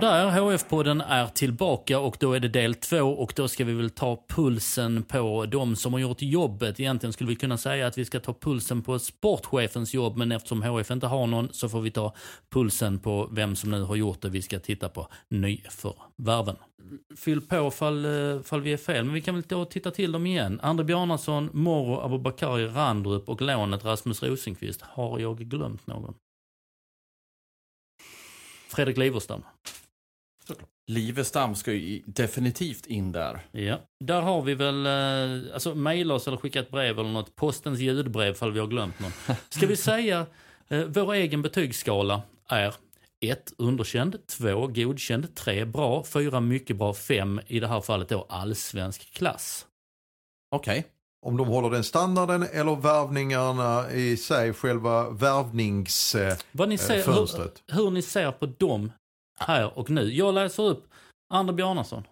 Sådär, HF-podden är tillbaka och då är det del två och då ska vi väl ta pulsen på de som har gjort jobbet. Egentligen skulle vi kunna säga att vi ska ta pulsen på sportchefens jobb men eftersom HF inte har någon så får vi ta pulsen på vem som nu har gjort det. Vi ska titta på nyförvärven. Fyll på fall, eh, fall vi är fel, men vi kan väl då titta till dem igen. André Bjarnason, Moro Abubakari Randrup och lånet Rasmus Rosenqvist. Har jag glömt någon? Fredrik Liverstam. Livestam ska ju definitivt in där. Ja, där har vi väl, eh, alltså mejla oss eller skicka ett brev eller något. Postens ljudbrev fall vi har glömt någon. Ska vi säga, eh, vår egen betygsskala är 1 underkänd, 2 godkänd, 3 bra, 4 mycket bra, 5 i det här fallet då allsvensk klass. Okej. Okay. Om de håller den standarden eller värvningarna i sig, själva värvningsfönstret. hur, hur ni ser på dem här och nu. Jag läser upp Ander Bjarnason.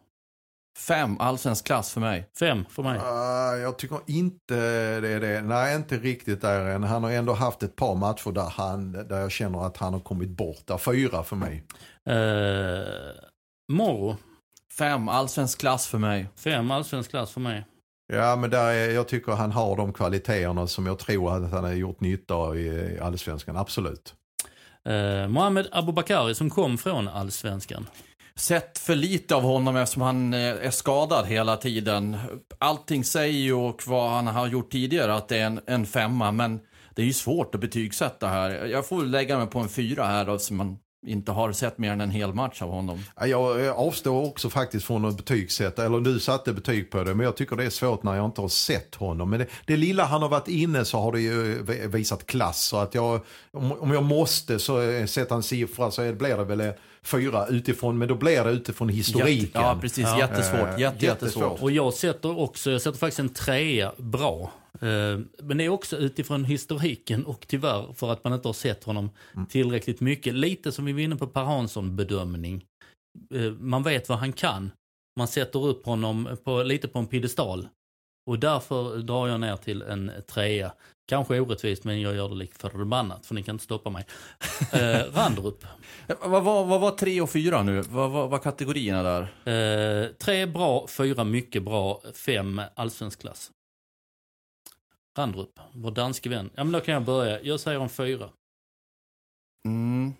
Fem allsvensk klass för mig. Fem för mig. Uh, jag tycker inte det är det. Nej, inte riktigt där än. Han har ändå haft ett par matcher där, han, där jag känner att han har kommit bort. Där fyra för mig. Uh, Moro. Fem allsvensk klass för mig. Fem allsvensk klass för mig. Ja, men där är, jag tycker han har de kvaliteterna som jag tror att han har gjort nytta i allsvenskan. Absolut. Eh, Mohamed Abubakari som kom från allsvenskan. Sett för lite av honom eftersom han eh, är skadad hela tiden. Allting säger ju och vad han har gjort tidigare att det är en, en femma, men det är ju svårt att betygsätta här. Jag får lägga mig på en fyra här då, man inte har sett mer än en hel match av honom. Jag avstår också faktiskt från att betygsätta, eller du satte betyg på det, men jag tycker det är svårt när jag inte har sett honom. Men det, det lilla han har varit inne så har det ju visat klass. Så att jag, om jag måste så sätta en siffra så blir det väl fyra utifrån, men då blir det utifrån historiken. Ja, precis. Jättesvårt. Jätte, jättesvårt. Och jag sätter också, jag sätter faktiskt en trea bra. Eh, men det är också utifrån historiken och tyvärr för att man inte har sett honom mm. tillräckligt mycket. Lite som vi var inne på Per Hansson bedömning. Eh, man vet vad han kan. Man sätter upp honom på, lite på en piedestal. Och därför drar jag ner till en trea. Kanske orättvist men jag gör det lite förbannat för ni kan inte stoppa mig. eh, Randrup. vad, vad, vad var tre och fyra nu? Vad var kategorierna där? Eh, tre bra, fyra mycket bra, fem allsvensk klass. Randrup, vår danske vän. Ja men då kan jag börja. Jag säger en fyra. Mm.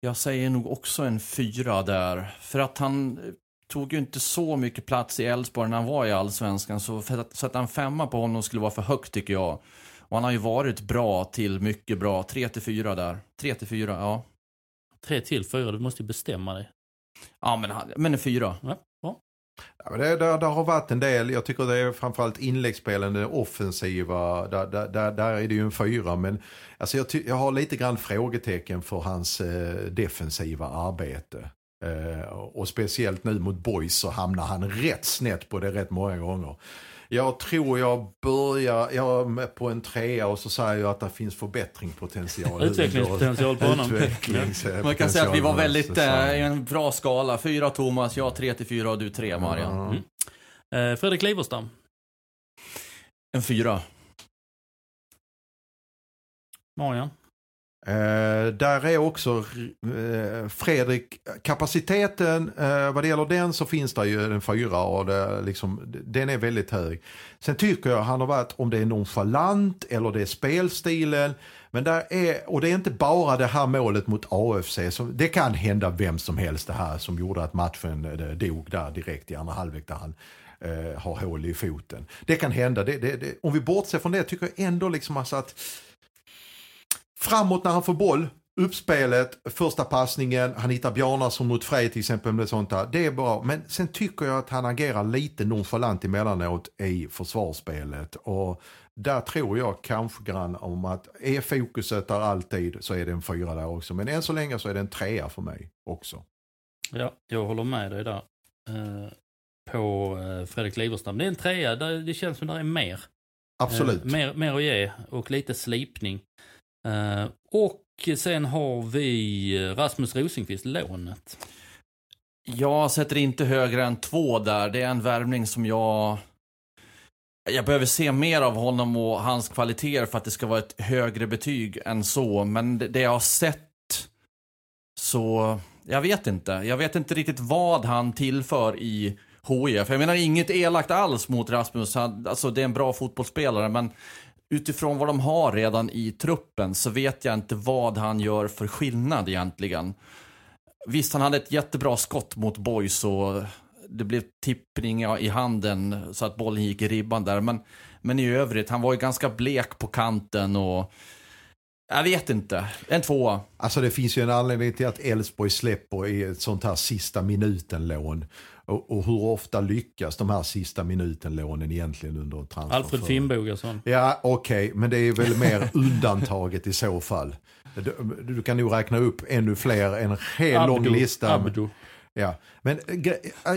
Jag säger nog också en fyra där. För att han tog ju inte så mycket plats i Elfsborg när han var i Allsvenskan. Så att sätta en femma på honom skulle vara för högt tycker jag. Och han har ju varit bra till mycket bra. Tre till fyra där. Tre till fyra, ja. Tre till fyra, du måste ju bestämma dig. Ja, men, men en fyra. Ja. Ja, det, där, där har varit en del, jag tycker det är framförallt inläggsspelen, det offensiva, där, där, där, där är det ju en fyra. Men alltså jag, jag har lite grann frågetecken för hans eh, defensiva arbete. Eh, och speciellt nu mot boys så hamnar han rätt snett på det rätt många gånger. Jag tror jag börjar, jag är på en trea och så säger jag att det finns förbättringspotential. Utvecklingspotential på honom. Man kan säga att vi var väldigt, eh, en bra skala. Fyra Thomas, jag tre till fyra och du tre Marian. Mm. Eh, Fredrik Liverstam. En fyra. Marian. Eh, där är också eh, Fredrik, kapaciteten, eh, vad det gäller den så finns det ju en fyra och det, liksom, den är väldigt hög. Sen tycker jag han har varit, om det är nonchalant eller det är spelstilen, men där är, och det är inte bara det här målet mot AFC, så det kan hända vem som helst det här som gjorde att matchen eh, dog där direkt i andra halvlek där han eh, har hål i foten. Det kan hända, det, det, om vi bortser från det tycker jag ändå liksom alltså att framåt när han får boll, uppspelet, första passningen, han hittar Bjarnason mot Frej till exempel. Med sånt där. Det är bra. Men sen tycker jag att han agerar lite nonchalant emellanåt i försvarsspelet. Och där tror jag kanske grann om att är fokuset där alltid så är det en fyra där också. Men än så länge så är det en trea för mig också. Ja, jag håller med dig där. Eh, på eh, Fredrik Liverstam. Det är en trea, där det känns som det är mer. Absolut. Eh, mer, mer att ge och lite slipning. Eh, och sen har vi eh, Rasmus Rosenqvist, lånet. Jag sätter inte högre än två där. Det är en värvning som jag... Jag behöver se mer av honom och hans kvaliteter för att det ska vara ett högre betyg än så. Men det, det jag har sett så... Jag vet inte. Jag vet inte riktigt vad han tillför i HIF. Jag menar inget elakt alls mot Rasmus. Han, alltså det är en bra fotbollsspelare men utifrån vad de har redan i truppen så vet jag inte vad han gör för skillnad egentligen. Visst, han hade ett jättebra skott mot Boys och det blev tippning i handen så att bollen gick i ribban där. Men, men i övrigt, han var ju ganska blek på kanten och jag vet inte. En tvåa. Alltså det finns ju en anledning till att Elfsborg släpper i ett sånt här sista minuten-lån. Och, och, hur ofta lyckas de här sista minuten-lånen egentligen under transfer? Alfred Finnbogason. Ja, okej, okay, men det är väl mer undantaget i så fall. Du, du, kan nog räkna upp ännu fler, en hel Abdo, lång lista. Abdo. Ja, men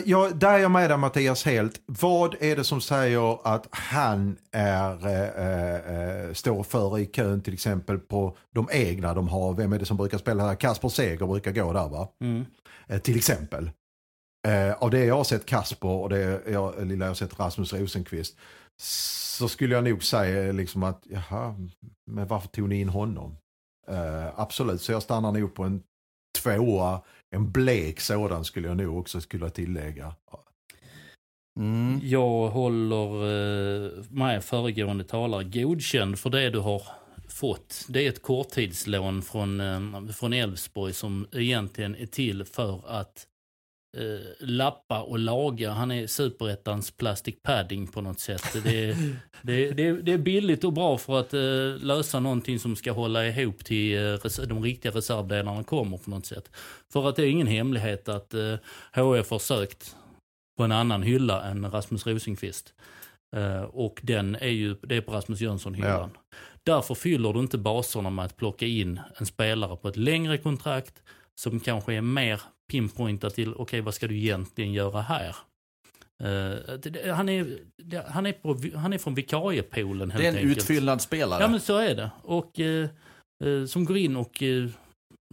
ja, där är jag med dig Mattias helt. Vad är det som säger att han är, äh, äh, står för i kön till exempel på de egna de har? Vem är det som brukar spela här? Kasper Seger brukar gå där va? Mm. Äh, till exempel. Av det jag har sett Kasper och det jag, lilla jag har sett Rasmus Rosenqvist så skulle jag nog säga liksom att jaha, men varför tog ni in honom? absolut, så jag stannar nog på en tvåa en blek sådan skulle jag nog också skulle tillägga. Mm. Jag håller eh, med föregående talare godkänd för det du har fått. Det är ett korttidslån från, eh, från Elfsborg som egentligen är till för att eh, lappa och laga. Han är superettans plastic padding på något sätt. Det är, det, det, det är billigt och bra för att eh, lösa någonting som ska hålla ihop till eh, de riktiga reservdelarna kommer på något sätt. För att det är ingen hemlighet att eh, HF har sökt på en annan hylla än Rasmus Rosenqvist. Uh, och den är ju, det är på Rasmus Jönsson-hyllan. Ja. Därför fyller du inte baserna med att plocka in en spelare på ett längre kontrakt som kanske är mer pinpointa till, okej okay, vad ska du egentligen göra här? Uh, han, är, han, är på, han är från vikariepoolen helt enkelt. Det är en enkelt. utfyllnadsspelare. Ja men så är det. Och uh, uh, som går in och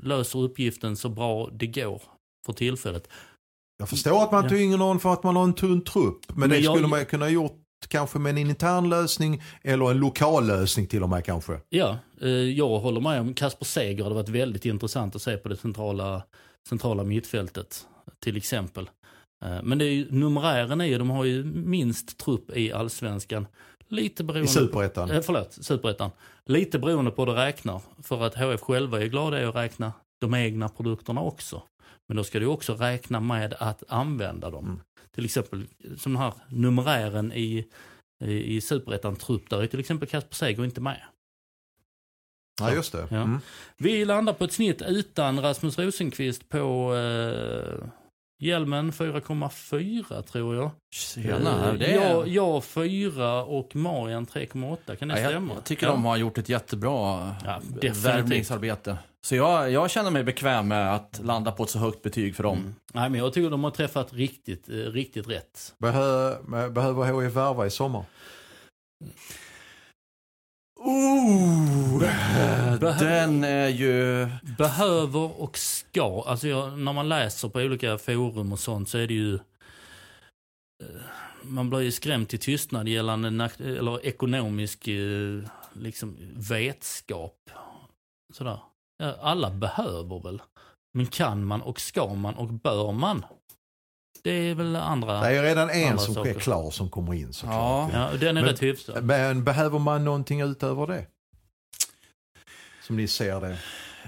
löser uppgiften så bra det går för tillfället. Jag förstår att man ja. tynger någon för att man har en tunn trupp. Men, men det jag, skulle man kunna gjort kanske med en intern lösning eller en lokal lösning till och med kanske. Ja, jag håller med om Kasper Seger hade varit väldigt intressant att se på det centrala centrala mittfältet till exempel. Eh, men det är ju, numerären är ju, de har ju minst trupp i allsvenskan. Lite beroende... I superettan? Eh, förlåt, superettan. Lite beroende på hur det räknar. För att HF själva är glada i att räkna de egna produkterna också. Men då ska du också räkna med att använda dem. Mm. Till exempel som den här numerären i, i, i superettan-trupp, där är till exempel Kasper Seger inte med. Ja, just det. Ja. Mm. Vi landar på ett snitt utan Rasmus Rosenqvist på eh, hjälmen 4,4 tror jag. Tjena, det är... jag, jag 4 och Marian 3,8. Kan det ja, stämma? Jag tycker ja. de har gjort ett jättebra ja, värvningsarbete. Så jag, jag känner mig bekväm med att landa på ett så högt betyg för dem. Mm. Nej, men jag tycker de har träffat riktigt, eh, riktigt rätt. Behö, behöver HIF värva i sommar? Oh, den är ju... Behöver och ska. Alltså jag, när man läser på olika forum och sånt så är det ju... Eh, man blir ju skrämd till tystnad gällande eller ekonomisk eh, liksom, vetskap. Sådär. Alla behöver väl. Men kan man och ska man och bör man? Det är väl andra Det är ju redan en som saker. är klar som kommer in såklart. Ja, ja den är men, rätt hyfsad. Men behöver man någonting utöver det? Som ni ser det?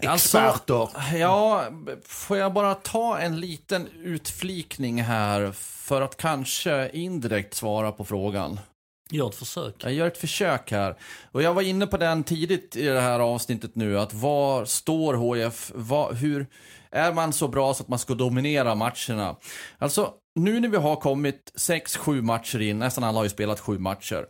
Alltså, Experter. Alltså, ja, får jag bara ta en liten utflikning här för att kanske indirekt svara på frågan? Gör ett försök. Jag gör ett försök här. Och jag var inne på den tidigt i det här avsnittet nu, att var står HF? Var, hur är man så bra så att man ska dominera matcherna? Alltså, nu när vi har kommit 6-7 matcher in, nästan alla har ju spelat 7 matcher,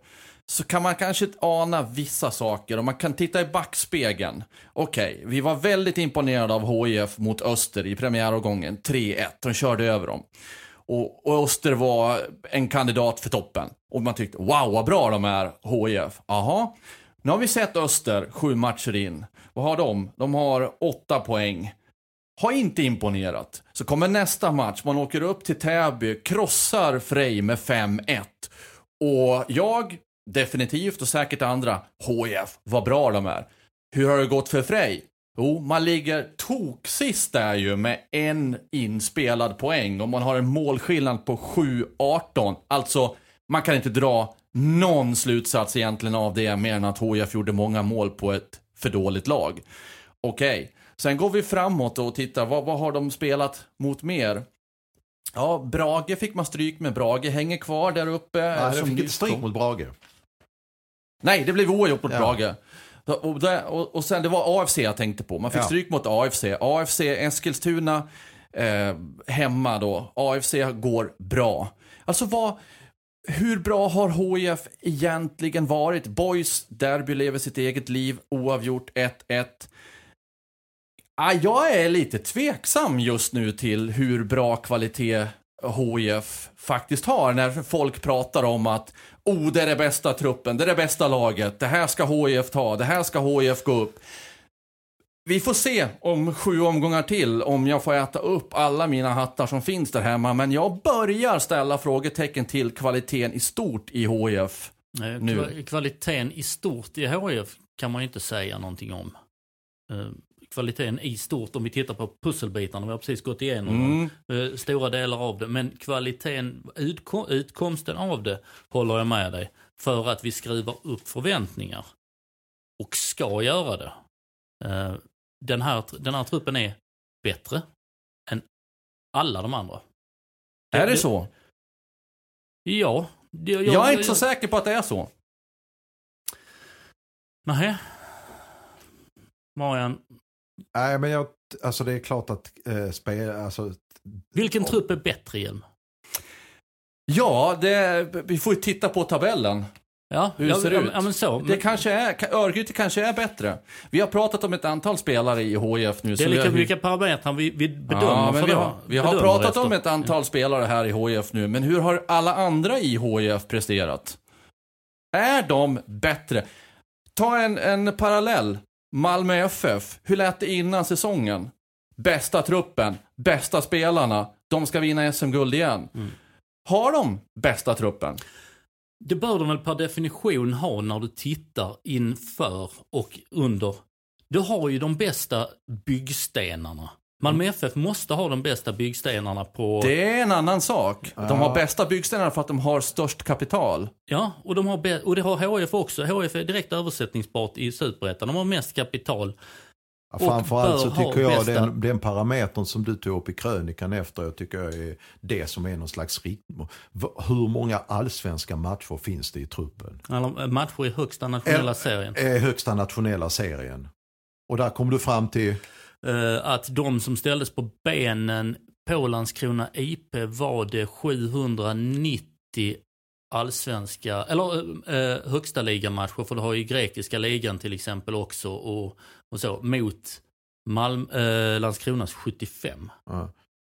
så kan man kanske ana vissa saker och man kan titta i backspegeln. Okej, okay, vi var väldigt imponerade av HIF mot Öster i premiäromgången, 3-1. De körde över dem. Och, och Öster var en kandidat för toppen. Och man tyckte, wow vad bra de är, HIF. Aha. Nu har vi sett Öster sju matcher in. Vad har de? De har åtta poäng. Har inte imponerat. Så kommer nästa match, man åker upp till Täby, krossar Frej med 5-1. Och jag, definitivt och säkert andra, HIF, vad bra de är. Hur har det gått för Frej? Jo, man ligger toksist där ju med en inspelad poäng och man har en målskillnad på 7-18. Alltså, man kan inte dra någon slutsats egentligen av det mer än att HIF gjorde många mål på ett för dåligt lag. Okej, okay. sen går vi framåt och tittar, vad, vad har de spelat mot mer? Ja, Brage fick man stryk med. Brage hänger kvar där uppe. Nej, jag fick inte stryk mot Brage. Nej, det blev oavgjort mot ja. Brage. Och, det, och, och, sen, det var AFC jag tänkte på. Man fick ja. stryk mot AFC. AFC Eskilstuna eh, hemma då. AFC går bra. Alltså vad, hur bra har HIF egentligen varit? Boys derby lever sitt eget liv, oavgjort 1-1. Ah, jag är lite tveksam just nu till hur bra kvalitet HIF faktiskt har när folk pratar om att oh, det är det bästa truppen, det är det bästa laget, det här ska HIF ta, det här ska HIF gå upp. Vi får se om sju omgångar till om jag får äta upp alla mina hattar som finns där hemma. Men jag börjar ställa frågetecken till kvaliteten i stort i HIF. Nu. Kvaliteten i stort i HIF kan man ju inte säga någonting om. Eh, kvaliteten i stort om vi tittar på pusselbitarna. Vi har precis gått igenom mm. Eh, stora delar av det. Men kvaliteten, utkom, utkomsten av det håller jag med dig. För att vi skruvar upp förväntningar. Och ska göra det. Den här, den här truppen är bättre än alla de andra. Är det så? Ja. Det, jag, jag, är inte så säker på att det är så. Nej. Marian, Nej, men jag, alltså det är klart att eh, spel, alltså... Vilken trupp är bättre igen? Ja, det, vi får ju titta på tabellen. Ja, hur ja, ser ja, ut? Ja, men så. Det kanske är, Örgryte kanske är bättre. Vi har pratat om ett antal spelare i HIF nu. Det är lika vilka parametrar vi, vi bedömer ja, för vi har, vi har pratat efter. om ett antal spelare här i HIF nu, men hur har alla andra i HIF presterat? Är de bättre? Ta en, en parallell. Malmö FF, hur lät det innan säsongen? Bästa truppen, bästa spelarna, de ska vinna SM-guld igen. Mm. Har de bästa truppen? Det bör de väl per definition ha när du tittar inför och under. Du har ju de bästa byggstenarna. Malmö FF måste ha de bästa byggstenarna på... Det är en annan sak. De har bästa byggstenarna för att de har störst kapital. Ja, och, de har och det har HF också. HF är direkt översättningsbart i Superettan. De har mest kapital. Ja, framförallt så tycker jag bästa... den, den parametern som du tog upp i krönikan efter, jag tycker jag är det som är någon slags riktmål. Hur många allsvenska matcher finns det i truppen? Eller matcher i högsta nationella serien. Är högsta nationella serien. Och där kom du fram till? Uh, att de som ställdes på benen på Landskrona IP var det 790 allsvenska, eller eh, eh, högsta ligamatcher, för du har ju grekiska ligan till exempel också och, och så, mot Malm, eh, Landskronas 75. Ja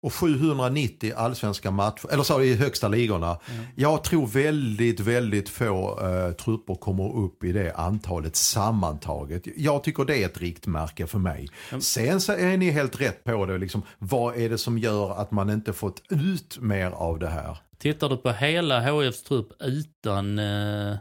och 790 allsvenska matcher, eller så i högsta ligorna. Mm. Jag tror väldigt, väldigt få uh, trupper kommer upp i det antalet sammantaget. Jag tycker det är ett riktmärke för mig. Mm. Sen så är ni helt rätt på det, liksom, vad är det som gör att man inte fått ut mer av det här? Tittar du på hela HFs trupp utan uh,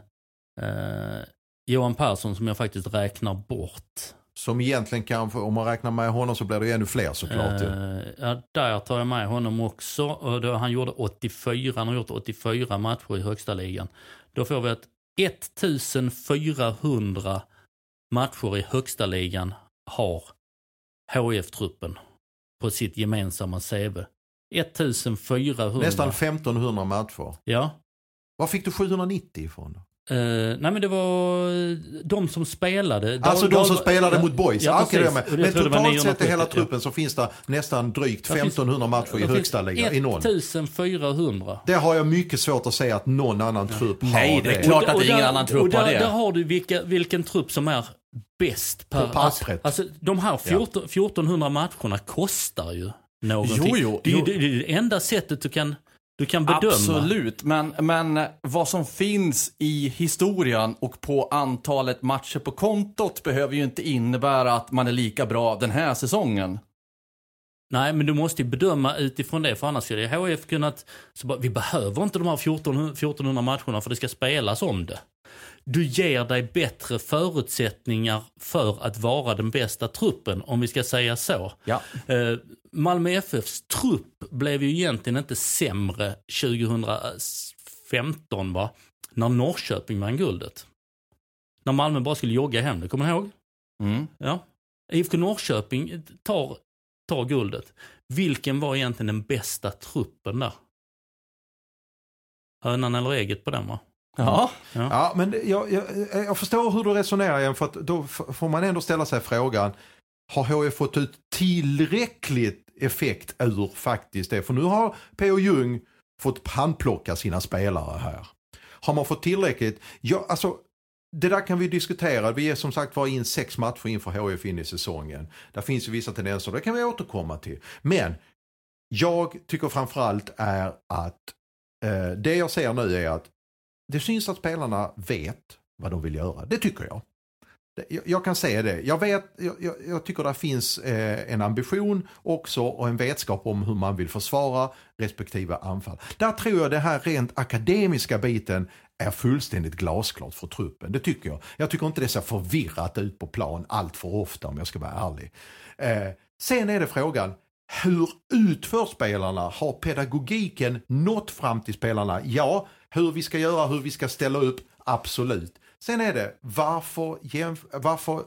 uh, Johan Persson som jag faktiskt räknar bort som egentligen kanske, om man räknar med honom så blir det ännu fler såklart. Uh, ja, där tar jag med honom också. Och då han gjorde 84, han har gjort 84 matcher i högsta ligan. Då får vi att 1400 matcher i högsta ligan har HF-truppen på sitt gemensamma CV. 1400. Nästan 1500 matcher. Ja. Var fick du 790 ifrån? Då? Eh, nej men det var de som spelade. Alltså de som spelade ja, mot boys? Ja, Ja. Och jag Men var totalt sett i 970, hela ja. truppen så finns det nästan drygt Det finns- 1500 matcher i högsta ligan i noll. 1400. Det har jag mycket svårt att se att någon annan trupp har Nej, det är klart. Och att där- ingen och annan trupp och där, har det. Där har du vilka, vilken trupp som är bäst. Per, På pappret. Alltså, alltså, de här 14, 1400 matcherna kostar ju någonting. Jo, jo, det, jo. det, det är det enda sättet du kan, du kan bedöma. Absolut, men, men vad som finns i historien och på antalet matcher på kontot behöver ju inte innebära att man är lika bra den här säsongen. Nej, men du måste ju bedöma utifrån det, för annars skulle HF kunnat... Så bara, vi behöver inte de här 1400, 1400 matcherna för det ska spelas om det. Du ger dig bättre förutsättningar för att vara den bästa truppen, om vi ska säga så. Ja. Eh, Malmö FFs trupp blev ju egentligen inte sämre 2015, va? När Norrköping vann guldet. När Malmö bara skulle jogga hem det, kommer ni ihåg? Mm. Ja. IFK Norrköping tar, tar guldet. Vilken var egentligen den bästa truppen där? Hönan eller ägget på den va? Ja. Ja, men jag, jag, jag förstår hur du resonerar igen för att då får man ändå ställa sig frågan har HF fått ut tillräckligt effekt ur faktiskt det? För nu har P.O. Jung fått handplocka sina spelare här. Har man fått tillräckligt? Ja, alltså det där kan vi diskutera. Vi är som sagt var in sex matcher inför HF in i säsongen. Där finns ju vissa tendenser, det kan vi återkomma till. Men jag tycker framförallt är att eh, det jag ser nu är att det syns att spelarna vet vad de vill göra. Det tycker jag. Jag, kan säga det. Jag, vet, jag, jag, tycker det finns eh, en ambition också och en vetskap om hur man vill försvara respektive anfall. Där tror jag det här rent akademiska biten är fullständigt glasklart för truppen. Det tycker jag. Jag tycker inte det ser förvirrat ut på plan allt för ofta om jag ska vara ärlig. Eh, sen är det frågan, hur utför spelarna? Har pedagogiken nått fram till spelarna? Ja, hur vi ska göra, hur vi ska ställa upp, absolut. Sen är det varför, varför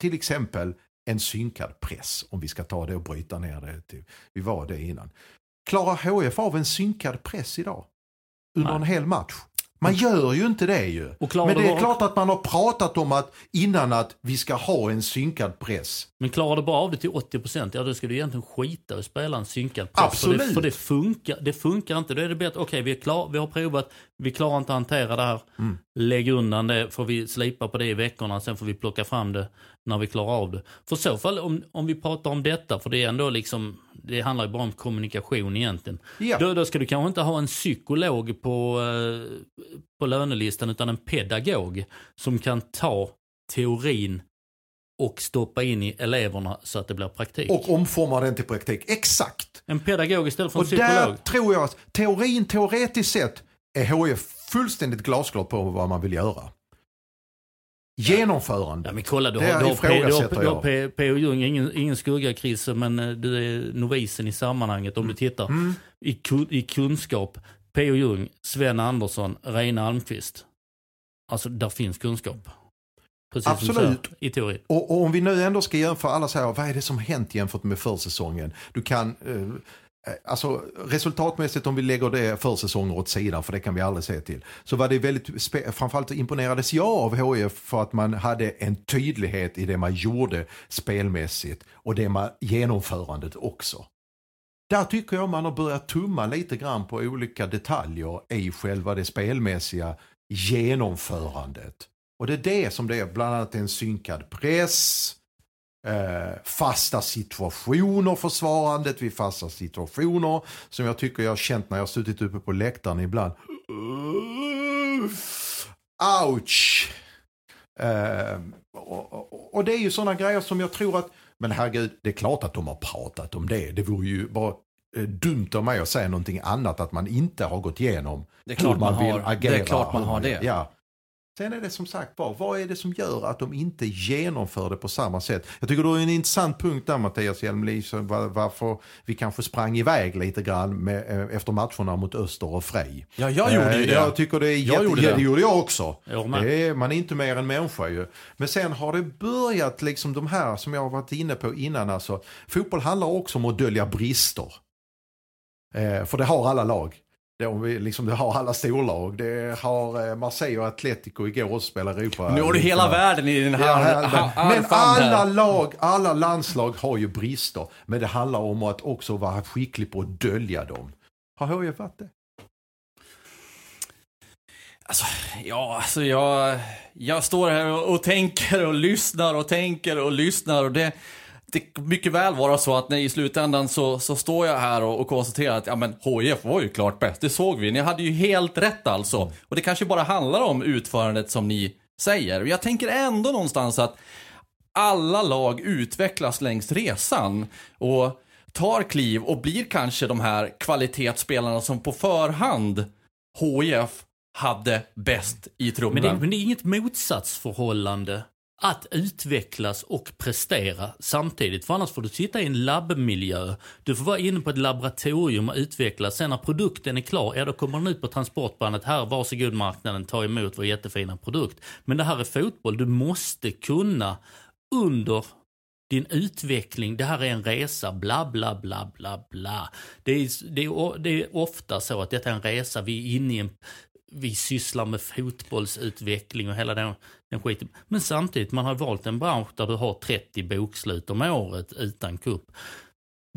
till exempel en synkad press, om vi ska ta det och bryta ner det till, vi var det innan. Klarar HF av en synkad press idag? Under Nej. en hel match? Man gör ju inte det ju. Men det är klart att man har pratat om att innan att vi ska ha en synkad press. Men klarar du bara av det till 80% ja då ska du egentligen skita och spela en synkad press. Absolut. För det, för det, funkar, det funkar inte. Då är det bättre, okej vi, är klar, vi har provat, vi klarar inte att hantera det här. Mm. Lägg undan det, får vi slipa på det i veckorna, sen får vi plocka fram det när vi klarar av det. För så fall, om, om vi pratar om detta, för det är ändå liksom, det handlar ju bara om kommunikation egentligen. Ja. Då, då ska du kanske inte ha en psykolog på, eh, på lönelistan utan en pedagog som kan ta teorin och stoppa in i eleverna så att det blir praktik. Och omforma den till praktik. Exakt. en pedagog istället för en Och där psykolog. tror jag att teorin, teoretiskt sett är HF fullständigt glasklart på vad man vill göra. Genomförande. Ja, men kolla, du har, du har, du har, P.O. Jung, ingen, ingen skugga Chris, men eh, du är novisen i sammanhanget om du tittar. Mm. I, I kunskap, P.O. Jung, Sven Andersson, Reine Almqvist. Alltså, där finns kunskap. Precis som Absolut. säger, i teorin. Och, och om vi nu ändå ska jämföra, alla säger vad är det som hänt jämfört med försäsongen? Du kan, eh, Eh, alltså resultatmässigt om vi lägger det försäsonger åt sidan, för det kan vi aldrig se till. Så var det väldigt, framförallt imponerades jag av HIF för att man hade en tydlighet i det man gjorde spelmässigt och det man, genomförandet också. Där tycker jag man har börjat tumma lite grann på olika detaljer i själva det spelmässiga genomförandet. Och det är det som det är, bland annat en synkad press, eh, fasta situationer, försvarandet vid fasta situationer som jag tycker jag har känt när jag har suttit uppe på läktaren ibland. Ouch! Eh, och, och, och det är ju sådana grejer som jag tror att, men herregud, det är klart att de har pratat om det. Det vore ju bara eh, dumt av mig att säga någonting annat, att man inte har gått igenom Det är klart hur man vill har- agera. det är klart man har det. Ja. Sen är det som sagt var, vad är det som gör att de inte genomför det på samma sätt? Jag tycker du har en intressant punkt där Mattias var- varför vi kanske sprang iväg lite grann med, eh, efter matcherna mot Öster och Frej. Ja, jag gjorde ju Eh, det. Jag tycker det är Jag jätte, gjorde det. det gjorde jag också. Jag är, man är inte mer än människa ju. Men sen har det börjat liksom de här som jag har varit inne på innan. Alltså, fotboll handlar också om att dölja brister. Eh, för det har alla lag. De, liksom, det har alla storlag. Det har eh, Marseille och Atletico igår också spelat Europa. Nu har du hela världen i den här Ja, ha- men, här. alla lag, alla landslag har ju brister. Men det handlar om att också vara skicklig på att dölja dem. Har HIF varit det? Alltså, ja, alltså jag, jag står här och, och tänker och lyssnar och tänker och lyssnar och det, det kan mycket väl vara så att nej, i slutändan så, så står jag här och, och konstaterar att ja men HIF var ju klart bäst, det såg vi. Ni hade ju helt rätt alltså. Och det kanske bara handlar om utförandet som ni säger. Jag tänker ändå någonstans att alla lag utvecklas längs resan och tar kliv och blir kanske de här kvalitetsspelarna som på förhand HIF hade bäst i truppen. Men det, men det är inget motsatsförhållande att utvecklas och prestera samtidigt. För annars får du sitta i en labbmiljö. Du får vara inne på ett laboratorium och utvecklas. Sen när produkten är klar, ja då kommer den ut på transportbandet. Här, varsågod marknaden, ta emot vår jättefina produkt. Men det här är fotboll. Du måste kunna under din utveckling, det här är en resa, bla bla bla bla bla. Det är, det är, det är ofta så att detta är en resa, vi är inne i en vi sysslar med fotbollsutveckling och hela den, den skiten. Men samtidigt, man har valt en bransch där du har 30 bokslut om året utan kupp.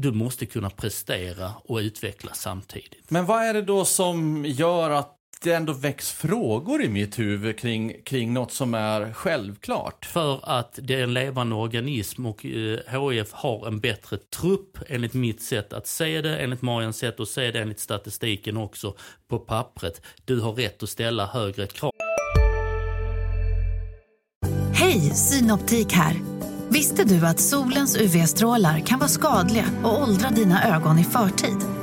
Du måste kunna prestera och utvecklas samtidigt. Men vad är det då som gör att det ändå väcks frågor i mitt huvud kring, kring något som är självklart? För att det är en levande organism och eh, HIF har en bättre trupp enligt mitt sätt att se det, enligt Marians sätt att se det, enligt statistiken också på pappret. Du har rätt att ställa högre krav. Hej, Synoptik här. Visste du att solens UV-strålar kan vara skadliga och åldra dina ögon i förtid?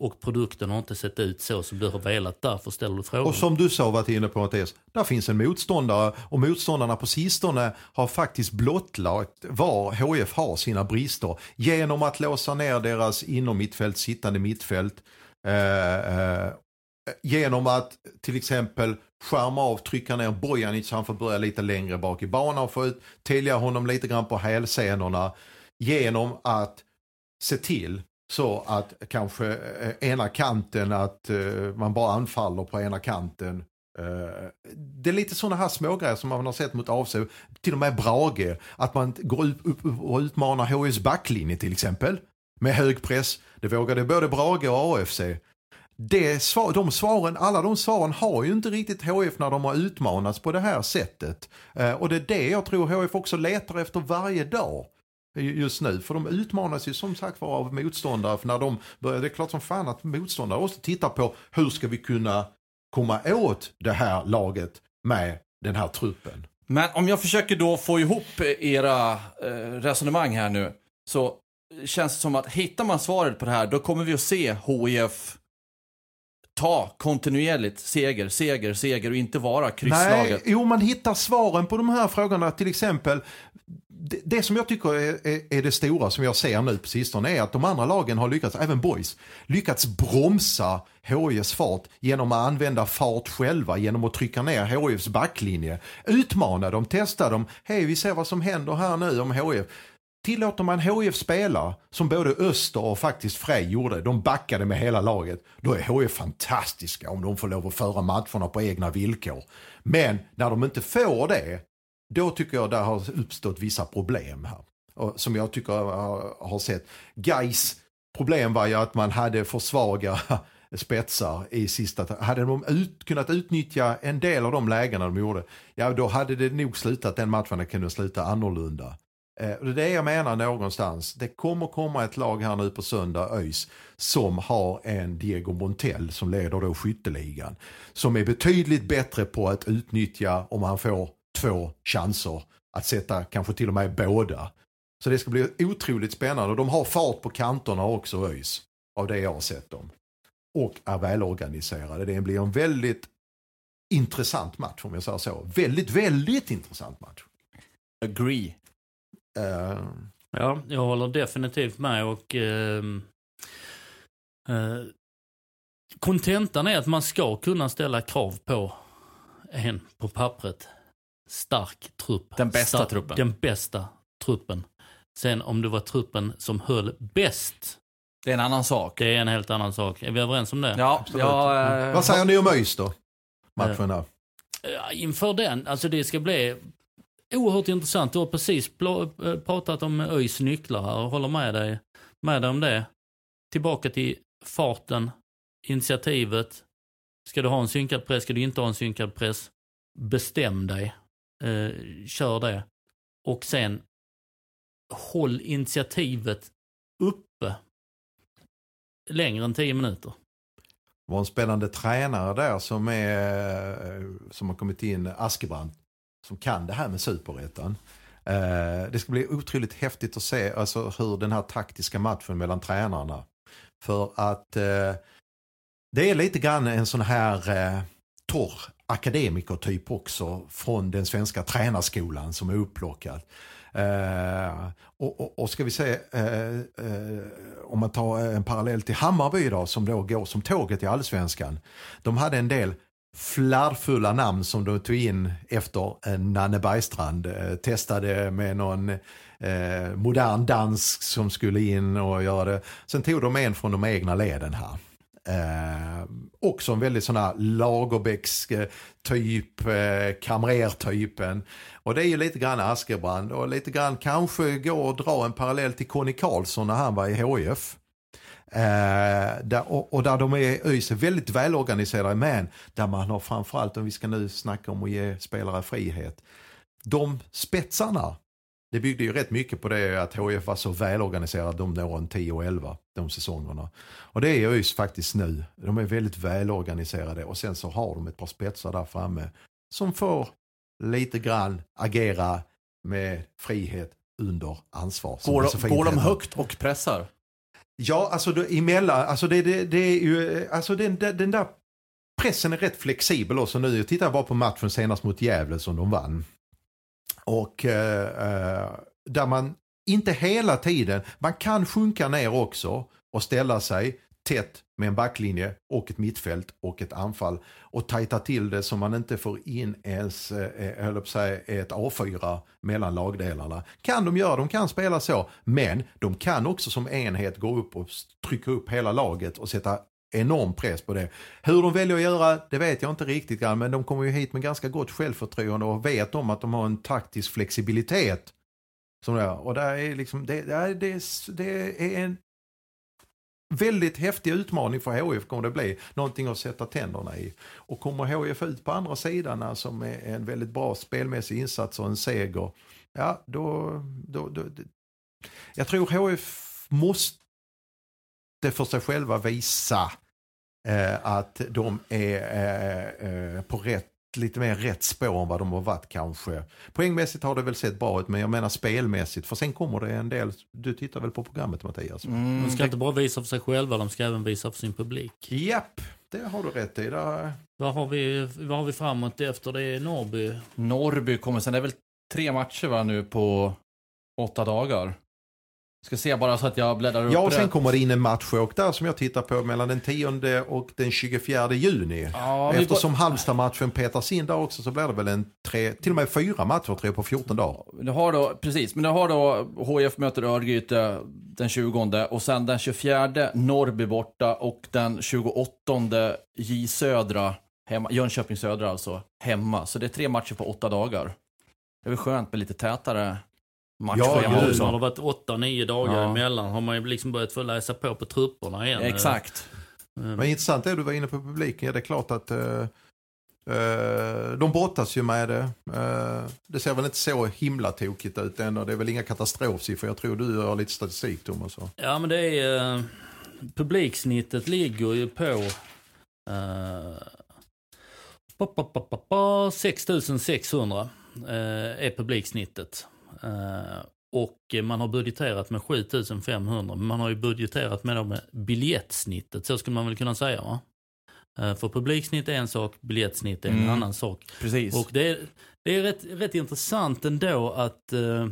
och produkten har inte sett ut så som du har velat. Därför ställer du frågan. Och som du sa varit inne på Mattias, där finns en motståndare och motståndarna på sistone har faktiskt blottlagt var HF har sina brister genom att låsa ner deras inom mittfält, sittande mittfält. Eh, eh, genom att till exempel skärma av, trycka ner Bojanic så han får börja lite längre bak i banan och få ut, tälja honom lite grann på hälsenorna. Genom att se till så att kanske eh, ena kanten, att eh, man bara anfaller på ena kanten. Eh, det är lite sådana här smågrejer som man har sett mot AFC, till och med Brage, att man går upp, upp, och utmanar HS backlinje till exempel. Med hög press, det vågade både Brage och AFC. Det svar, de svaren, alla de svaren har ju inte riktigt HF när de har utmanats på det här sättet. Eh, och det är det jag tror HF också letar efter varje dag just nu. För de utmanas ju som sagt var av motståndare. För när de börjar, det är klart som fan att motståndare också tittar på hur ska vi kunna komma åt det här laget med den här truppen. Men om jag försöker då få ihop era eh, resonemang här nu. Så känns det som att hittar man svaret på det här, då kommer vi att se HIF ta kontinuerligt seger, seger, seger och inte vara krysslaget. Nej, jo man hittar svaren på de här frågorna. Till exempel, det, det som jag tycker är, är, är, det stora som jag ser nu på sistone är att de andra lagen har lyckats, även boys, lyckats bromsa HIFs fart genom att använda fart själva, genom att trycka ner HIFs backlinje. Utmana dem, testa dem, hej vi ser vad som händer här nu om HIF. Tillåter man HIF spela, som både Öster och faktiskt Frej gjorde, de backade med hela laget, då är HIF fantastiska om de får lov att föra matcherna på egna villkor. Men när de inte får det, då tycker jag där har uppstått vissa problem här. Och, som jag tycker jag har sett. Guys problem var ju att man hade för svaga spetsar i sista. Hade de ut, kunnat utnyttja en del av de lägena de gjorde, ja då hade det nog slutat, den matchen kunde sluta annorlunda. Eh, det är det jag menar någonstans. Det kommer komma ett lag här nu på söndag, ÖIS, som har en Diego Montell som leder då skytteligan. Som är betydligt bättre på att utnyttja om han får två chanser att sätta kanske till och med båda. Så det ska bli otroligt spännande och de har fart på kanterna också ÖIS. Av det jag har sett dem. och är välorganiserade. Det blir en väldigt intressant match om jag säger så. Väldigt, väldigt intressant match. Agree. Uh, Ja, jag håller definitivt med och ehm, eh, kontentan är att man ska kunna ställa krav på en på pappret stark trupp. Den bästa Stark- truppen. Den bästa truppen. Sen om det var truppen som höll bäst, Det är en annan sak. det är en helt annan sak. Är vi överens om det? Ja, Absolut. ja eh, vad säger ni om ÖIS då? Matchen där. Inför den, alltså det ska bli oerhört intressant. Du har precis eh, pratat om ÖIS nycklar här och håller med dig, med dig om det. Tillbaka till farten, initiativet. Ska du ha en synkad press, ska du inte ha en synkad press? Bestäm dig. Eh, kör det. Och sen håll initiativet uppe längre än 10 minuter. Det var en spännande tränare där som, är, eh, som har kommit in, Askebrand, som kan det här med superettan. Eh, Det ska bli otroligt häftigt att se alltså, hur den här taktiska matchen mellan tränarna. För att eh, det är lite grann en sån här eh, torr akademikertyp också från den svenska tränarskolan som är upplockad. Eh, och, och, och ska vi se, eh, eh, om man tar en parallell till Hammarby då, som då går som tåget i allsvenskan. De hade en del flarrfulla namn som de tog in efter eh, Nanne Bergstrand. Eh, testade med någon eh, modern dansk som skulle in och göra det. Sen tog de en från de egna leden här. Eh, också en väldigt sån här Lagerbäcks-typ, eh, kamrertypen. Och det är ju lite grann Askebrand och lite grann kanske går att dra en parallell till Conny Karlsson när han var i HIF. Eh, där, och, och där de är ÖIS är väldigt välorganiserade men där man har framförallt, om vi ska nu snacka om att ge spelare frihet, de spetsarna, det byggde ju rätt mycket på det att HIF var så välorganiserad de åren 10 och 11, de säsongerna. Och det är ÖIS faktiskt nu. De är väldigt välorganiserade och sen så har de ett par spetsar där framme som får lite grann agera med frihet under ansvar. går, de, går de högt och pressar? Ja, alltså då, emellan, alltså det, det, det är ju, alltså den, den, den där pressen är rätt flexibel också nu. Jag tittar bara på matchen senast mot Gävle som de vann. Och eh, eh, där man inte hela tiden, man kan sjunka ner också och ställa sig tätt med en backlinje och ett mittfält och ett anfall och tajta till det så man inte får in ens, eh, eh på säga, ett A4 mellan lagdelarna. Kan de göra, de kan spela så, men de kan också som enhet gå upp och trycka upp hela laget och sätta enorm press på det. Hur de väljer att göra, det vet jag inte riktigt grann, men de kommer ju hit med ganska gott självförtroende och vet om att de har en taktisk flexibilitet. Som det. Och där är liksom, det, det, är, det, är- det är en väldigt häftig utmaning för HIF kommer det bli. Någonting att sätta tänderna i. Och kommer HIF ut på andra sidan alltså med en väldigt bra spelmässig insats och en seger. Ja, då... då, då jag tror HIF måste för sig själva visa eh, att de är eh, eh, på rätt lite mer rätt spår än vad de har varit kanske. Poängmässigt har det väl sett bra ut men jag menar spelmässigt för sen kommer det en del, du tittar väl på programmet Mattias? Mm, De ska inte bara visa för sig själva, de ska även visa för sin publik. Japp, det har du rätt i. Där, Vad har vi, vad har vi framåt efter det? är Norrby. Norrby kommer sen. Det är väl tre matcher va, nu på åtta dagar. Ska se bara så att jag bläddrar upp Ja, och sen rätt. kommer det in en matchåk där som jag tittar på mellan den 10 och den 24 juni. Ja, Eftersom Halmstad-matchen petas in där också så blir det väl en tre, till och med fyra matcher tror jag på 14 dagar. Du har då, precis, men du har då HIF möter Örgryte den 20 och sen den 24 Norrby borta och den 28 J Södra, hemma, Jönköping Södra alltså, hemma. Så det är tre matcher på åtta dagar. Det är väl skönt med lite tätare Gud. Ja, också. har det varit åtta, nio dagar Ja. emellan har man ju liksom börjat få läsa på på trupperna igen. Exakt. Eh, Men intressant är du var inne på publiken. Ja, det är klart att eh, eh, de brottas ju med det. Eh, det ser väl inte så himla tokigt ut än och det är väl inga katastrofsiffror. Jag tror du har lite statistik Thomas. Ja, men det är... Publiksnittet ligger ju på... Pa, pa, pa, pa, pa, 6600 eh, är publiksnittet. Eh, och man har budgeterat med 7500. Men man har ju budgeterat med, med biljettsnittet, så skulle man väl kunna säga va? Eh, För publiksnitt är en sak, biljettsnitt är en Mm. annan sak. Precis. Och det är, det är rätt, rätt intressant ändå att eh,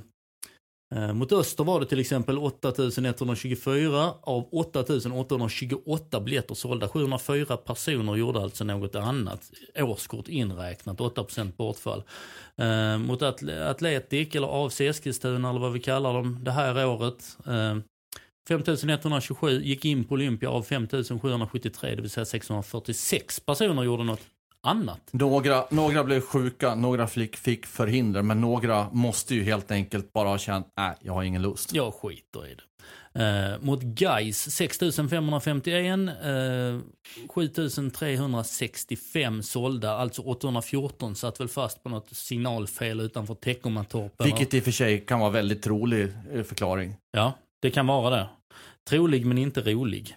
Eh, mot öster var det till exempel 8124 av 8828 biljetter sålda. 704 personer gjorde alltså något annat. Årskort inräknat, 8% bortfall. Eh, mot Atletic eller AFC Eskilstuna eller vad vi kallar dem det här året. Eh, 5127 gick in på Olympia av 5773, det vill säga 646 personer gjorde något annat. Några, några blev sjuka, några fick, fick förhinder, men några måste ju helt enkelt bara ha känt, nej, jag har ingen lust. Jag skiter i det. Eh, mot Gais 6551, eh, 7365 sålda, alltså 814 satt väl fast på något signalfel utanför Teckomatorp. Vilket i och för sig kan vara väldigt trolig eh, förklaring. Ja, det kan vara det. Trolig men inte rolig.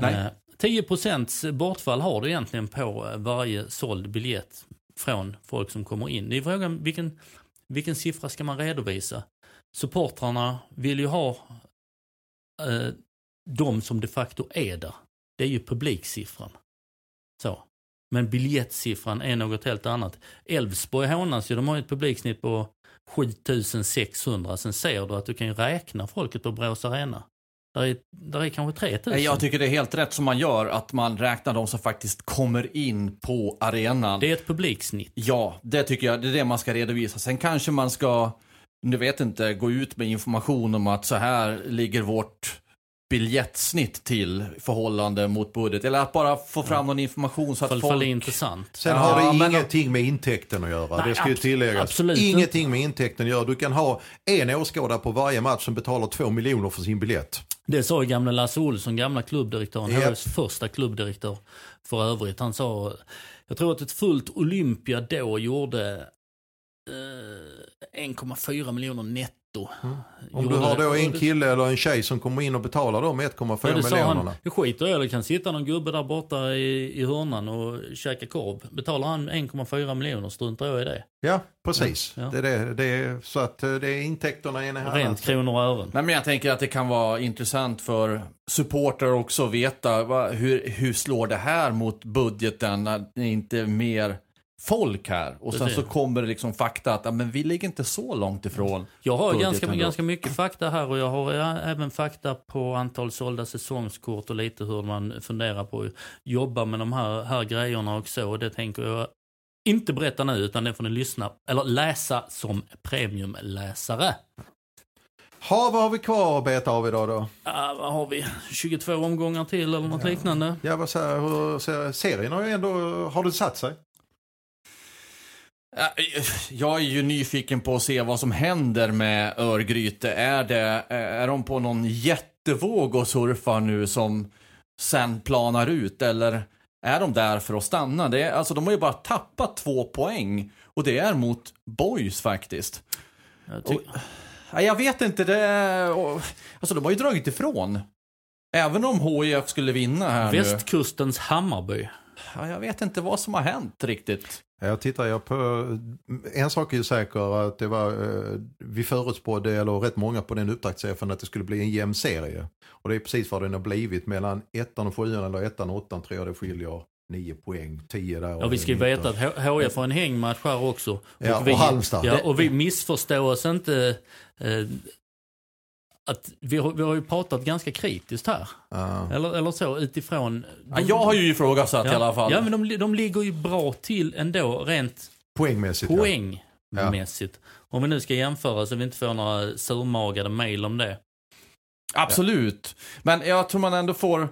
Nej. 10% bortfall har du egentligen på eh, varje såld biljett från folk som kommer in. Det är frågan vilken, vilken siffra ska man redovisa? Supportrarna vill ju ha eh, de som de facto är där. Det är ju publiksiffran. Så. Men biljettsiffran är något helt annat. Elfsborg hånas ju, de har ju ett publiksnitt på 7600. Sen ser du att du kan ju räkna folket på Borås Arena. Där är, där är kanske 3000. Nej, Jag tycker det är helt rätt som man gör, att man räknar de som faktiskt kommer in på arenan. Det är ett publiksnitt. Ja, det tycker jag, det är det man ska redovisa. Sen kanske man ska, nu vet inte, gå ut med information om att så här ligger vårt biljettsnitt till förhållande mot budget. Eller att bara få fram någon information så att Fall, fall det är folk... intressant. Sen Ja, har det men- ingenting med intäkten att göra. Nej, det ska ju tilläggas. absolut ingenting med intäkten att göra. Du kan ha en åskådare på varje match som betalar två miljoner för sin biljett. Det sa ju gamla Lasse Olsson, gamla klubbdirektören, Japp. HIFs första klubbdirektör för övrigt. Han sa, jag tror att ett fullt Olympia då gjorde eh, 1,4 miljoner netto. Om Gjorde du har det. då en det- kille eller en tjej som kommer in och betalar de 1,4 Ja, det sa miljonerna. han, jag skiter i det, det kan sitta någon gubbe där borta i, i hörnan och käka korv. Betalar han 1,4 miljoner struntar jag i det. Ja, precis. Ja, ja. Det är det, det så att eh, det är intäkterna ena här. Rent kronor och ören. Nej, men jag tänker att det kan vara intressant för supportrar också att veta va, hur, hur slår det här mot budgeten när det inte är mer folk här. Och sen Precis. så kommer det liksom fakta att ja, men vi ligger inte så långt ifrån. Jag har ganska, ganska mycket fakta här och jag har ja, även fakta på antal sålda säsongskort och lite hur man funderar på att jobba med de här, här grejerna och så. Och det tänker jag inte berätta nu utan det får ni lyssna eller läsa som premiumläsare. Ha, vad har vi kvar att beta av idag då? Uh, vad har vi? 22 omgångar till eller något liknande? Ja, vad säger, hur, ser- serien har ju ändå, har det satt sig? Ja, Jag är ju nyfiken på att se vad som händer med Örgryte. Är, det, är de på någon jättevåg och surfar nu som sen planar ut? Eller är de där för att stanna? Det är, alltså, de har ju bara tappat två poäng. Och det är mot Boys faktiskt. Jag ty- Ja, jag vet inte, det är, och- Alltså de har ju dragit ifrån. Även om HIF skulle vinna här nu. Västkustens Hammarby. Ja, jag vet inte vad som har hänt riktigt. Jag tittar jag på, en sak är ju säker att det var, eh, vi förutspådde, eller rätt många på den upptaktsträffen, att det skulle bli en jämn serie. Och det är precis vad den har blivit mellan ettan och sjuan eller ettan och åttan tror jag det skiljer nio poäng, tio där. Ja, vi ska ju veta att HIF har en hängmatch här också. Ja, och vi, Halmstad. Ja, och vi missförstår oss inte. Eh, att vi, har, vi har ju pratat ganska kritiskt här. Ja. Eller, eller så utifrån... Ja, jag har ju ifrågasatt ja, i alla fall. Ja, men de, de ligger ju bra till ändå rent Poängmässigt poängmässigt. Om vi nu ska jämföra så vi inte får några surmagade mejl om det. Absolut. Men jag tror man ändå får...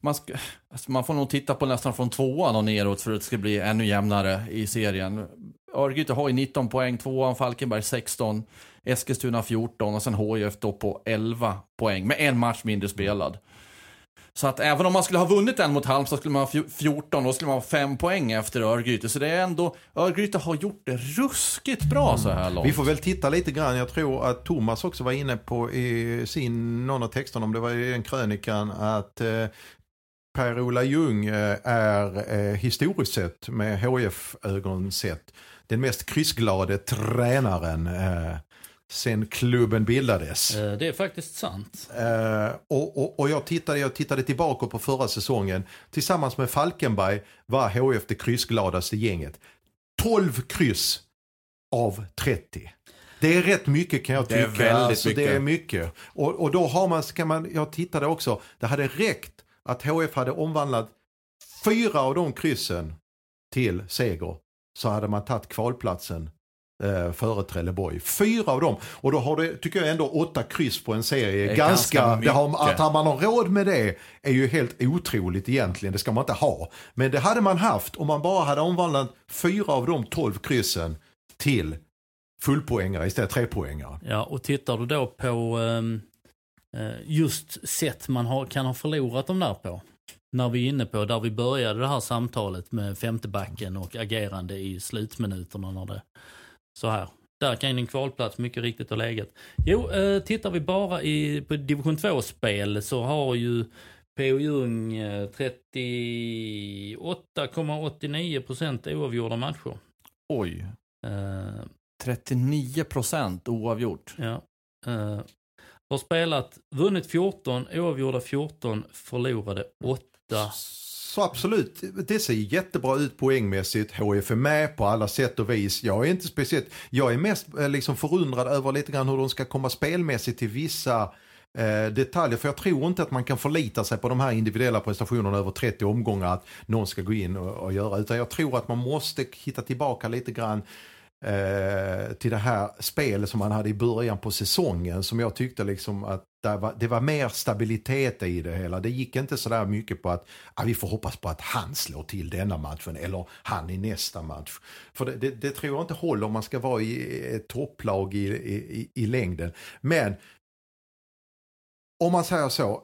Man, ska, alltså man får nog titta på nästan från tvåan och neråt för att det ska bli ännu jämnare i serien. Örgryte har ju 19 poäng, tvåan Falkenberg 16, Eskilstuna 14 och sen HIF då på 11 poäng med en match mindre spelad. Så att även om man skulle ha vunnit en mot Halmstad skulle man ha fj- 14 och skulle man ha 5 poäng efter Örgryte. Så det är ändå, Örgryte har gjort det ruskigt bra så här långt. Vi får väl titta lite grann. Jag tror att Thomas också var inne på i sin, någon av texterna, om det var i den krönikan, att eh, Per-Ola Ljung eh, är eh, historiskt sett med HF-ögon sett den mest kryssglade tränaren. Eh, sen klubben bildades. Eh, Det är faktiskt sant. Eh, och, och, och jag, tittade, jag tittade tillbaka på förra säsongen. Tillsammans med Falkenberg var HF det kryssgladaste gänget. 12 kryss av 30. Det är rätt mycket kan jag Det är tycka. väldigt alltså, Det mycket. är mycket. Och, och då har man, ska man, jag tittade också, det hade räckt att HF hade omvandlat fyra av de kryssen till seger. Så hade man tagit kvalplatsen eh, före Trelleborg. Fyra av dem. Och då har det, tycker jag ändå, åtta kryss på en serie. Ganska, ganska har, att man har råd med det är ju helt otroligt egentligen. Det ska man inte ha. Men det hade man haft om man bara hade omvandlat fyra av de tolv kryssen till fullpoängare istället för trepoängare. Ja, och tittar du då på ehm, eh, just sätt man har, kan ha förlorat dem där på. När vi är inne på där vi började det här samtalet med femtebacken och agerande i slutminuterna när det så här. Där kan din kvalplats mycket riktigt ha legat. Jo, eh, tittar vi bara i, på division 2-spel så har ju P.O. Jung eh, 38,89% oavgjorda matcher. Oj. Eh, 39 procent oavgjort. Ja. Uh, har spelat, vunnit 14, oavgjorda 14, förlorade 8. Så absolut, det ser jättebra ut poängmässigt. HF är med på alla sätt och vis. Jag är inte speciellt, jag är mest eh, liksom förundrad över lite grann hur de ska komma spelmässigt till vissa eh, detaljer. För jag tror inte att man kan förlita sig på de här individuella prestationerna över 30 omgångar att någon ska gå in och, och göra. Utan jag tror att man måste hitta tillbaka lite grann eh, till det här spelet som man hade i början på säsongen som jag tyckte liksom att det var, det var mer stabilitet i det hela. Det gick inte sådär mycket på att ah, vi får hoppas på att han slår till denna matchen eller han i nästa match. För det, det, det tror jag inte håller om man ska vara i ett topplag i, i, i, i längden. Men om man säger så,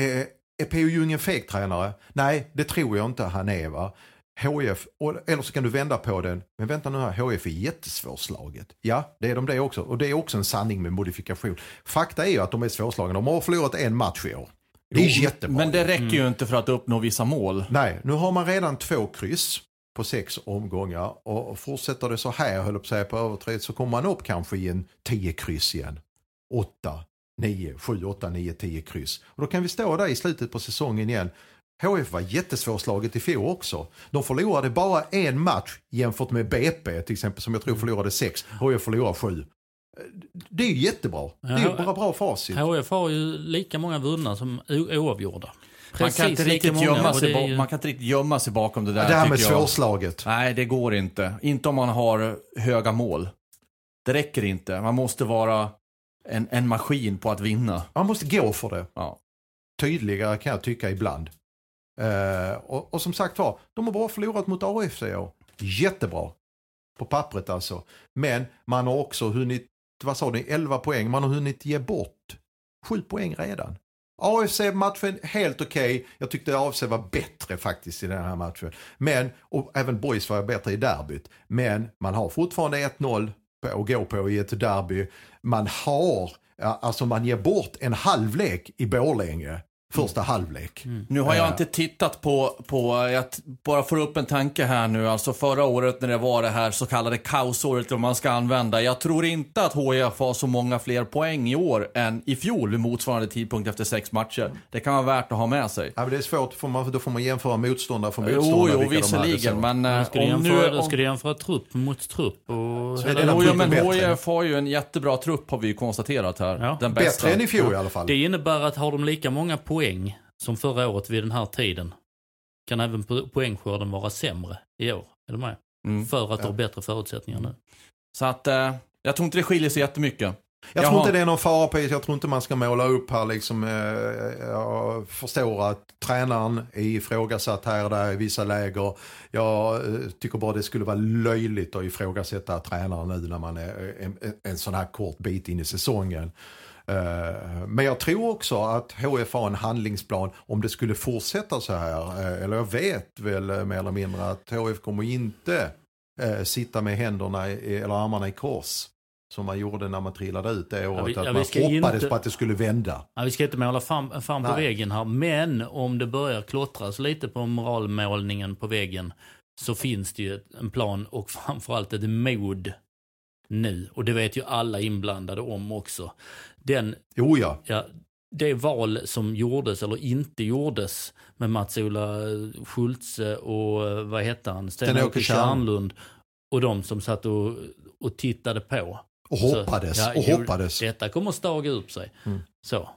eh, är P.O. Ljung en fake-tränare? Nej, det tror jag inte han är. Va? HF, eller så kan du vända på den, men vänta nu här, HF är jättesvårslaget. Ja, det är de det också. Och det är också en sanning med modifikation. Fakta är ju att de är svårslagna. De har förlorat en match i år. Det är jättebra. Men det räcker ju inte för att uppnå vissa mål. Nej, nu har man redan två kryss på sex omgångar och fortsätter det så här, höll på att säga, på överträd så kommer man upp kanske i en tio kryss igen. Åtta, nio, sju, åtta, nio, tio kryss. Och då kan vi stå där i slutet på säsongen igen. HF var jättesvårslaget i fjol också. De förlorade bara en match jämfört med BP till exempel som jag tror förlorade sex. HF förlorade sju. Det är ju jättebra. Det är bara bra facit. HF har ju lika många vunna som oavgjorda. Man kan, inte riktigt många, gömma sig ju- man kan inte riktigt gömma sig bakom det där. Det här med tycker jag. svårslaget. Nej, det går inte. Inte om man har höga mål. Det räcker inte. Man måste vara en, en maskin på att vinna. Man måste gå för det. Ja. Tydligare kan jag tycka ibland. Eh, och, och som sagt var, de har bara förlorat mot AFC i år. Jättebra. På pappret alltså. Men man har också hunnit, vad sa ni, 11 poäng. Man har hunnit ge bort 7 poäng redan. AFC-matchen helt okej. Jag tyckte AFC var bättre faktiskt i den här matchen. Men, och även Boys var bättre i derbyt. Men man har fortfarande 1-0 att gå på i ett derby. Man har, alltså man ger bort en halvlek i Borlänge. Första halvlek. Nu har jag Eh. inte tittat på, på, jag bara får upp en tanke här nu. Alltså förra året när det var det här så kallade kaosåret, om man ska använda. Jag tror inte att HIF har så många fler poäng i år än i fjol vid motsvarande tidpunkt efter sex matcher. Det kan vara värt att ha med sig. Ja, men det är svårt, för man, då får man jämföra motståndare för Jo, motståndare. jo, hade visserligen, men Men eh, ska du, om jämföra, nu... då ska Om, du jämföra trupp mot trupp. Och jo, men. HIF har ju en jättebra trupp har vi ju konstaterat här. Ja. Den bästa. Bättre än i fjol i alla fall. Det innebär att har de lika många poäng som förra året vid den här tiden kan även po- poängskörden vara sämre i år. Är du med? Mm. För att du Ja. har bättre förutsättningar nu. Så att, eh, jag tror inte det skiljer sig jättemycket. Jag Jaha. tror inte det är någon fara på. Jag tror inte man ska måla upp här liksom. Eh, jag förstår att tränaren är ifrågasatt här och där i vissa läger. Jag eh, tycker bara det skulle vara löjligt att ifrågasätta tränaren nu när man är en, en, en sån här kort bit in i säsongen. Eh, Men jag tror också att HF har en handlingsplan om det skulle fortsätta så här. Eh, Eller jag vet väl eh, mer eller mindre att HF kommer inte sitta med händerna eller armarna i kors. Som man gjorde när man trillade ut det året. vi- att ja, vi man ska hoppades inte- på att det skulle vända. Ja, vi ska inte måla fram, fram på Nej. väggen här, men om det börjar klottras lite på moralmålningen på väggen så finns det ju en plan och framförallt ett mod nu. Och det vet ju alla inblandade om också. Den, Jo ja. ja, det val som gjordes eller inte gjordes med Mats-Ola Schultze och eh, vad hette han, Sten-Åke. Tjärnlund och de som satt och, och tittade på. Och Så, hoppades ja, och hoppades. Detta kommer staga upp sig. Mm. Så.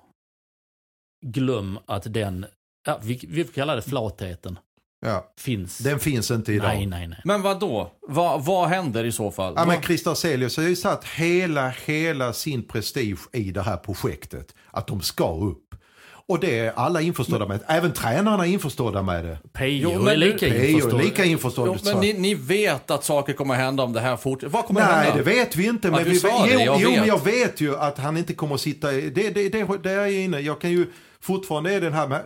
Glöm att den, ja, vi, vi kalla det flatheten, Ja. finns. Den finns inte idag. nej, nej, nej. Men vad då? Vad, vad händer i så fall? Ja, men Christer Celius har ju satt hela, hela sin prestige i det här projektet. Att de ska upp. Och det är alla införstådda med. Även tränarna är införstådda med det. PO Jo, är men lika Det är införstådd. lika införstådd. Jo, men ni, ni vet att saker kommer hända om det här fortsätter. Vad kommer Nej, hända? det vet vi inte. Men vi, det, jo, jag jo, vet. men jag vet ju att han inte kommer att sitta i... Det, det, det, det är jag inne. Jag kan ju fortfarande är den här.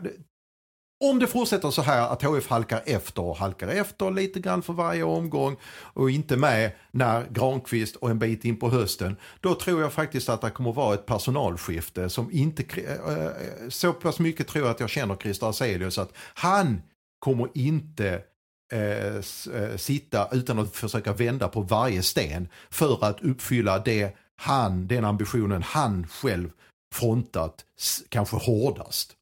Om det fortsätter så här att HF halkar efter och halkar efter lite grann för varje omgång och inte med när Granqvist och en bit in på hösten. Då tror jag faktiskt att det kommer vara ett personalskifte som inte... Eh, eh, så pass mycket tror jag att jag känner Christer Hazelius att han kommer inte eh, eh, sitta utan att försöka vända på varje sten för att uppfylla det han, den ambitionen han själv frontat kanske hårdast.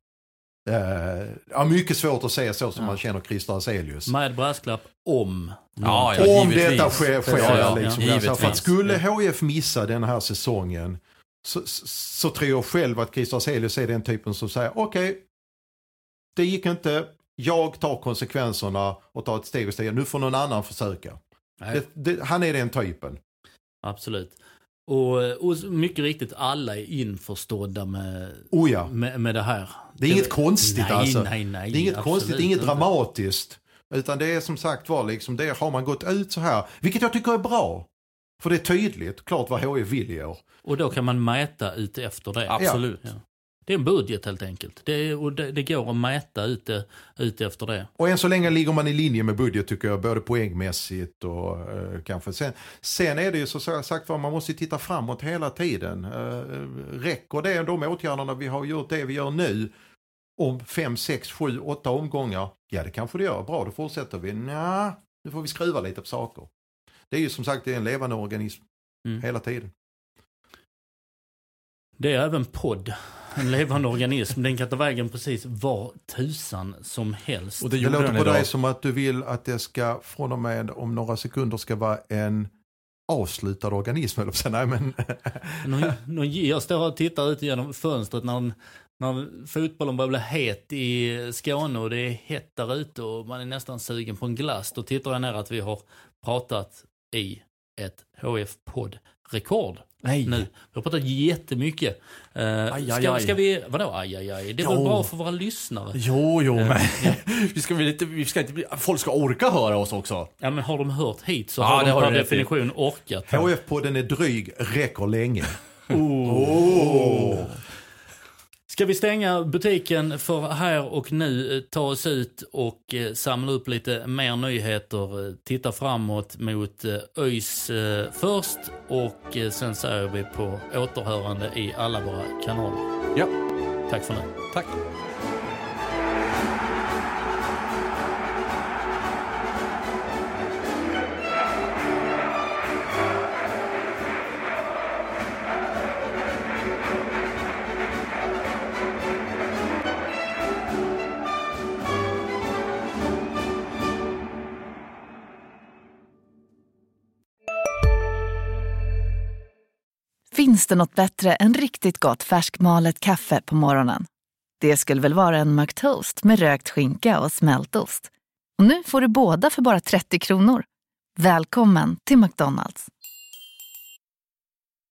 Eh, ja, mycket svårt att säga så som man känner Christer Azelius. Med brasklapp om. Ja, ja, Om givetvis. detta sker, sker Ja, ja, ja, liksom. ja, för att skulle HF missa den här säsongen så, så, så tror jag själv att Christer Azelius är den typen som säger okej, det gick inte, jag tar konsekvenserna och tar ett steg och steg. Nu får någon annan försöka. Det, det, han är den typen. Absolut. Och, och mycket riktigt, alla är införstådda med, Oh ja. med, med det här. Det är inget konstigt nej, alltså. Nej, nej, Det är inget konstigt, inget inte. dramatiskt. Utan det är som sagt var, liksom, det har man gått ut så här. Vilket jag tycker är bra. För det är tydligt, klart vad HF vill i år. Och då kan man mäta ut efter det. Absolut. Ja. Det är en budget helt enkelt. Det, är, och det, det går att mäta ut, det, ut efter det. Och än så länge ligger man i linje med budget tycker jag, både poängmässigt och eh, kanske. Sen, sen är det ju så sagt var, man måste titta framåt hela tiden. Eh, räcker det, de åtgärderna vi har gjort, det vi gör nu, om fem, sex, sju, åtta omgångar? Ja, det kanske det gör. Bra, då fortsätter vi. Nja, nu får vi skruva lite på saker. Det är ju som sagt det är en levande organism Mm. hela tiden. Det är även podd. En levande organism. Den kan ta vägen precis var tusan som helst. Och det Det låter på idag. dig som att du vill att det ska från och med om några sekunder ska vara en avslutad organism. Eller så. Nej, men, Någon, någon, jag står och tittar ut genom fönstret när, när fotbollen börjar bli het i Skåne och det är hett där ute och man är nästan sugen på en glass. Då tittar jag ner att vi har pratat i ett HF-podd-rekord. Nej. Nu. Vi har pratat jättemycket. Uh, Aj, ska, aj, aj. ska vi, vadå aj, aj, aj? Det är väl bra för våra lyssnare? Jo, jo, men vi ska, väl inte, vi ska inte folk ska orka höra oss också. Ja men har de hört hit så Ja, har de har per definition orkat. HF-podden är dryg, räcker länge. Ska vi stänga butiken för här och nu, eh, ta oss ut och eh, samla upp lite mer nyheter, eh, titta framåt mot ÖIS först och sen säger vi på återhörande i alla våra kanaler. Ja, Tack för nu. tack. Finns det något bättre än riktigt gott färskmalet kaffe på morgonen? Det skulle väl vara en McToast med rökt skinka och smältost. Och nu får du båda för bara 30 kronor. Välkommen till McDonalds.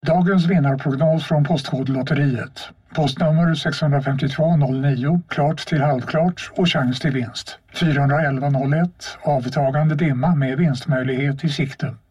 Dagens vinnarprognos från Postkodlotteriet. Postnummer 65209, klart till halvklart och chans till vinst. 41101, avtagande dimma med vinstmöjlighet i sikte.